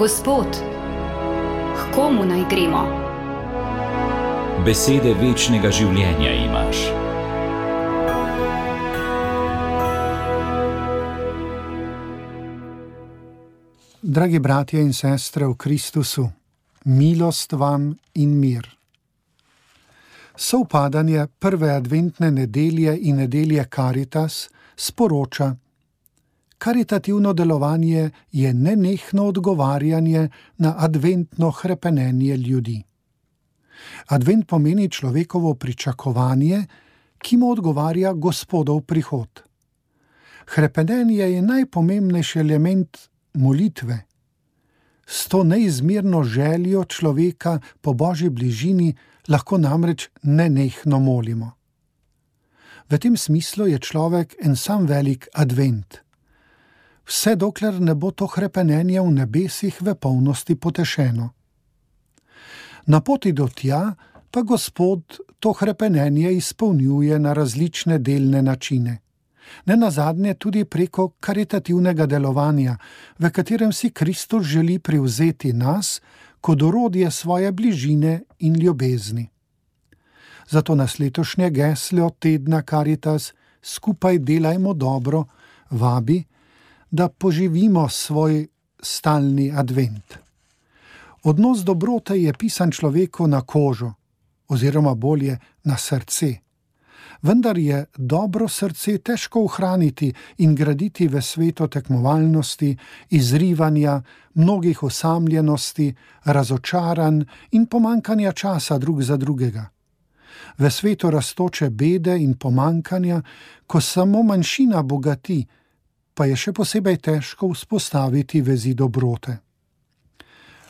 Gospod, k komu naj gremo? Besede večnega življenja imaš. Dragi bratje in sestre v Kristusu, milost vam in mir. Sovpadanje prve adventne nedelje in nedelje Caritas sporoča, karitativno delovanje je nenehno odgovarjanje na adventno krepenenje ljudi. Advent pomeni človekovo pričakovanje, ki mu odgovarja gospodov prihod. Krepenenje je najpomembnejši element molitve. S to neizmerno željo človeka po božji bližini lahko namreč nenehno molimo. V tem smislu je človek en sam velik advent. Vse dokler ne bo to krepenenje v nebesih v polnosti potešeno. Na poti do tja pa Gospod to krepenenje izpolnjuje na različne delne načine. Ne na zadnje tudi preko karitativnega delovanja, v katerem si Kristus želi privzeti nas kot orodje svoje bližine in ljubezni. Zato nas letošnje geslo tedna Caritas skupaj delajmo dobro, vabi, da poživimo svoj stalni advent. Odnos dobrote je pisan človeku na kožo, oziroma bolje na srce. Vendar je dobro srce težko ohraniti in graditi v svetu tekmovalnosti, izrivanja, mnogih osamljenosti, razočaranj in pomankanja časa drug za drugega v svetu raztoče bede in pomankanja, ko samo manjšina bogati, pa je še posebej težko vzpostaviti vezi dobrote.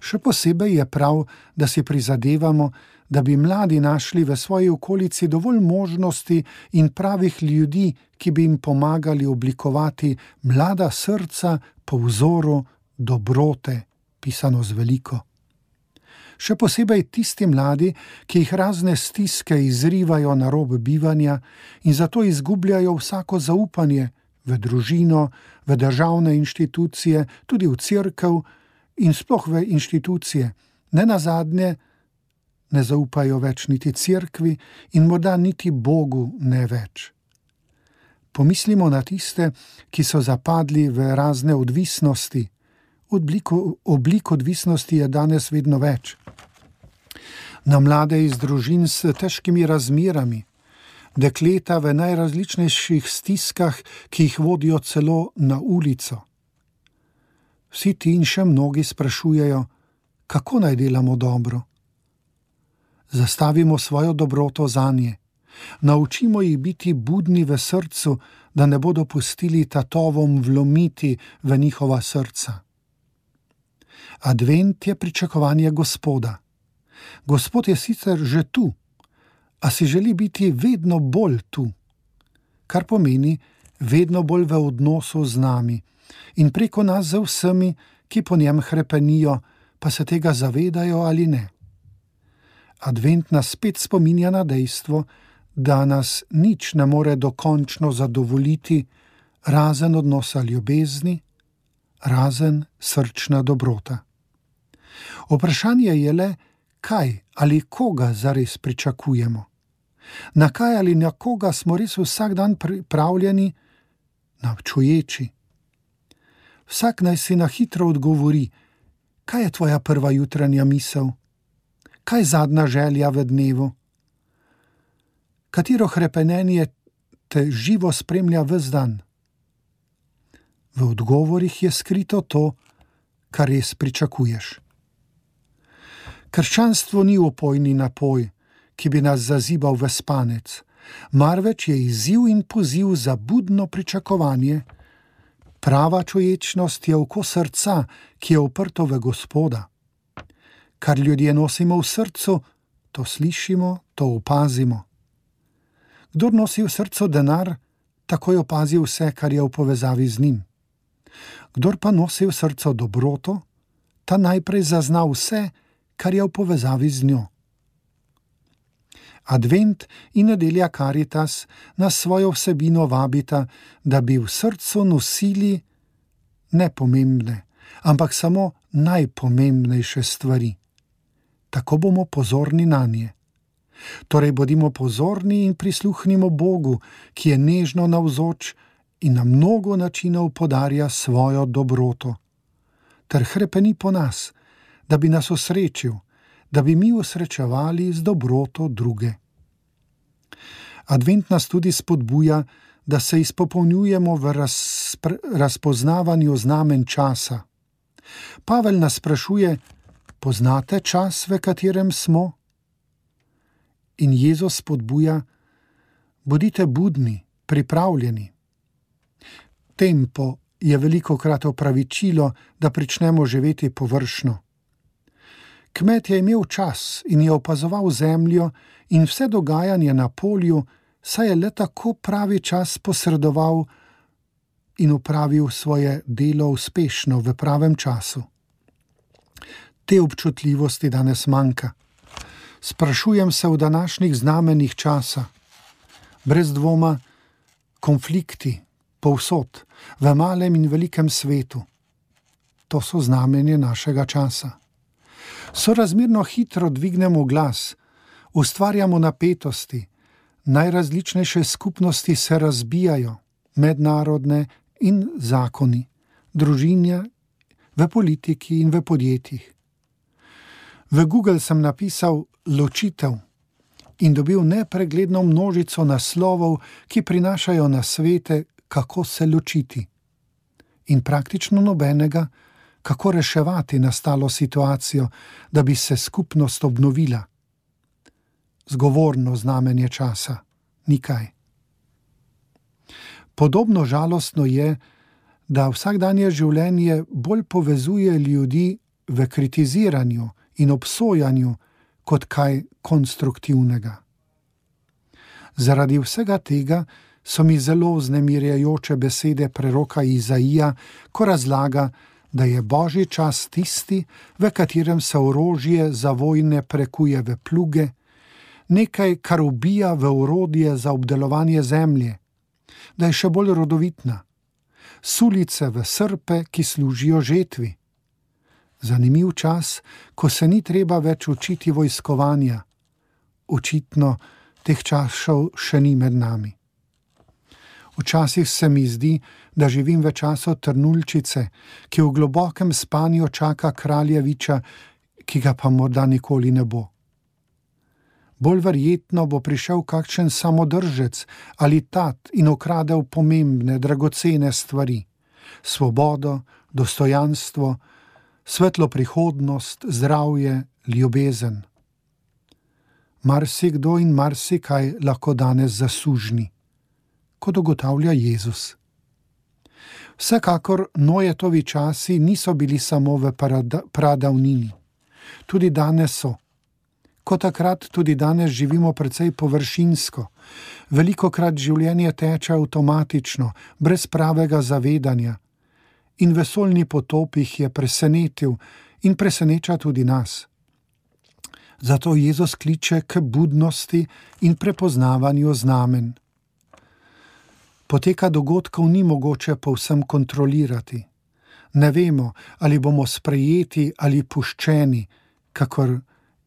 Še posebej je prav, da si prizadevamo, da bi mladi našli v svoji okolici dovolj možnosti in pravih ljudi, ki bi jim pomagali oblikovati mlada srca po vzoru dobrote, pisano z veliko še posebej tisti mladi, ki jih razne stiske izrivajo na rob bivanja in zato izgubljajo vsako zaupanje v družino, v državne inštitucije, tudi v crkv in sploh v inštitucije. Ne na zadnje, ne zaupajo več niti crkvi in morda niti Bogu ne več. Pomislimo na tiste, ki so zapadli v razne odvisnosti, obliko, oblik odvisnosti je danes vedno več. Na mlade iz družin s težkimi razmerami, dekleta v najrazličnejših stiskah, ki jih vodijo celo na ulico. Vsi ti in še mnogi sprašujejo, kako naj delamo dobro. Zastavimo svojo dobroto za nje, naučimo jih biti budni v srcu, da ne bodo pustili tatovom vlomiti v njihova srca. Advent je pričakovanje Gospoda. Gospod je sicer že tu, a si želi biti vedno bolj tu, kar pomeni vedno bolj v odnosu z nami in preko nas z vsemi, ki po njem krepenijo, pa se tega zavedajo ali ne. Advent nas spet spominja na dejstvo, da nas nič ne more dokončno zadovoljiti, razen odnosa ljubezni, razen srčna dobrota. Vprašanje je le, kaj ali koga zares pričakujemo. Na kaj ali na koga smo res vsak dan pripravljeni, navčuječi. Vsak naj si na hitro odgovori, kaj je tvoja prva jutranja misel, kaj je zadnja želja v dnevu, katero krepenenje te živo spremlja vse dan. V odgovorih je skrito to, kar res pričakuješ. Krščanstvo ni opojni napoj, ki bi nas zazibal v spanec, marveč je izziv in poziv za budno pričakovanje. Prava čuječnost je oko srca, ki je uprto v Gospoda. Kar ljudje nosimo v srcu, to slišimo, to opazimo. Kdor nosi v srcu denar, takoj opazi vse, kar je v povezavi z njim. Kdor pa nosi v srcu dobroto, ta najprej zazna vse, kar je v povezavi z njo. Advent in nedelja Caritas nas svojo vsebino vabita, da bi v srcu nosili ne pomembne, ampak samo najpomembnejše stvari. Tako bomo pozorni na nje. Torej, bodimo pozorni in prisluhnimo Bogu, ki je nežno navzoč in na mnogo načinov podarja svojo dobroto, ter hrepeni po nas, da bi nas osrečil, da bi mi osrečevali z dobroto druge. Advent nas tudi spodbuja, da se izpopolnjujemo v razpoznavanju znamen časa. Pavel nas sprašuje: Poznate čas, v katerem smo? In Jezus spodbuja: Bodite budni, pripravljeni. Tempo je veliko krat opravičilo, da pričnemo živeti površno. Kmet je imel čas in je opazoval zemljo in vse dogajanje na polju, saj je le tako pravi čas posredoval in upravil svoje delo uspešno v pravem času. Te občutljivosti danes manjka. Sprašujem se v današnjih znamenjih časa, brez dvoma, konflikti, povsod, v malem in velikem svetu. To so znamenje našega časa. Sorazmerno hitro dvignemo glas, ustvarjamo napetosti, najrazličnejše skupnosti se razbijajo, mednarodne in zakoni, družinja, v politiki in v podjetjih. V Google sem napisal ločitev in dobil nepregledno množico naslovov, ki prinašajo na svete, kako se ločiti. In praktično nobenega, kako reševati nastalo situacijo, da bi se skupnost obnovila zgovorno znamenje časa, nikaj. Podobno žalostno je, da vsakdanje življenje bolj povezuje ljudi v kritiziranju in obsojanju kot kaj konstruktivnega. Zaradi vsega tega so mi zelo znemirjajoče besede preroka Izaija, ko razlaga, da je božji čas tisti, v katerem se orožje za vojne prekuje v pluge, nekaj, kar ubija v urodje za obdelovanje zemlje, da je še bolj rodovitna, sulice v srpe, ki služijo žetvi. Zanimiv čas, ko se ni treba več učiti vojskovanja. Očitno teh časov še ni med nami. Včasih se mi zdi, da živim v času trnulčice, ki v globokem spanju čaka kraljeviča, ki ga pa morda nikoli ne bo. Bolj verjetno bo prišel kakšen samodržec ali tat in ukradel pomembne, dragocene stvari: svobodo, dostojanstvo, svetlo prihodnost, zdravje, ljubezen. Marsikdo in marsikaj lahko danes zasužni, kot ugotavlja Jezus. Vsekakor Nojetovi časi niso bili samo v pradavnini, tudi danes so kot takrat tudi danes živimo precej površinsko. Veliko krat življenje teče avtomatično, brez pravega zavedanja. In vesoljni potop jih je presenetil in preseneča tudi nas. Zato Jezus kliče k budnosti in prepoznavanju znamen. Poteka dogodkov ni mogoče povsem kontrolirati. Ne vemo, ali bomo sprejeti ali puščeni, kakor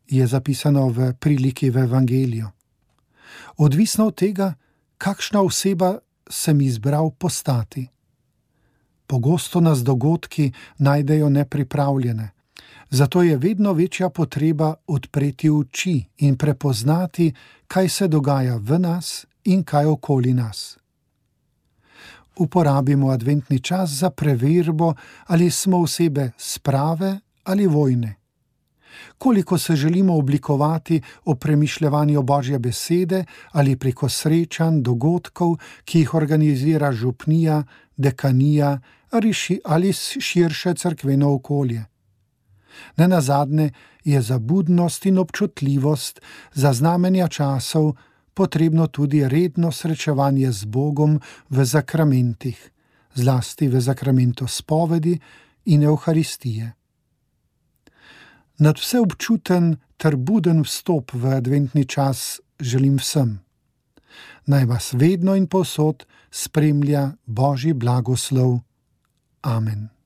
je zapisano v priliki v Evangeliju. Odvisno od tega, kakšna oseba sem izbral postati. Pogosto nas dogodki najdejo nepripravljene, zato je vedno večja potreba odpreti oči in prepoznati, kaj se dogaja v nas in kaj okoli nas. Uporabimo adventni čas za preverbo, ali smo osebe sprave ali vojne koliko se želimo oblikovati o premišljevanju Božje besede ali preko srečanj, dogodkov, ki jih organizira župnija, dekanija ali širše crkveno okolje. Ne na zadnje je za budnost in občutljivost za znamenja časov potrebno tudi redno srečevanje z Bogom v zakramentih, zlasti v zakramentu spovedi in Euharistije nad vse občuten ter buden vstop v adventni čas želim vsem. Naj vas vedno in posod spremlja Božji blagoslov. Amen.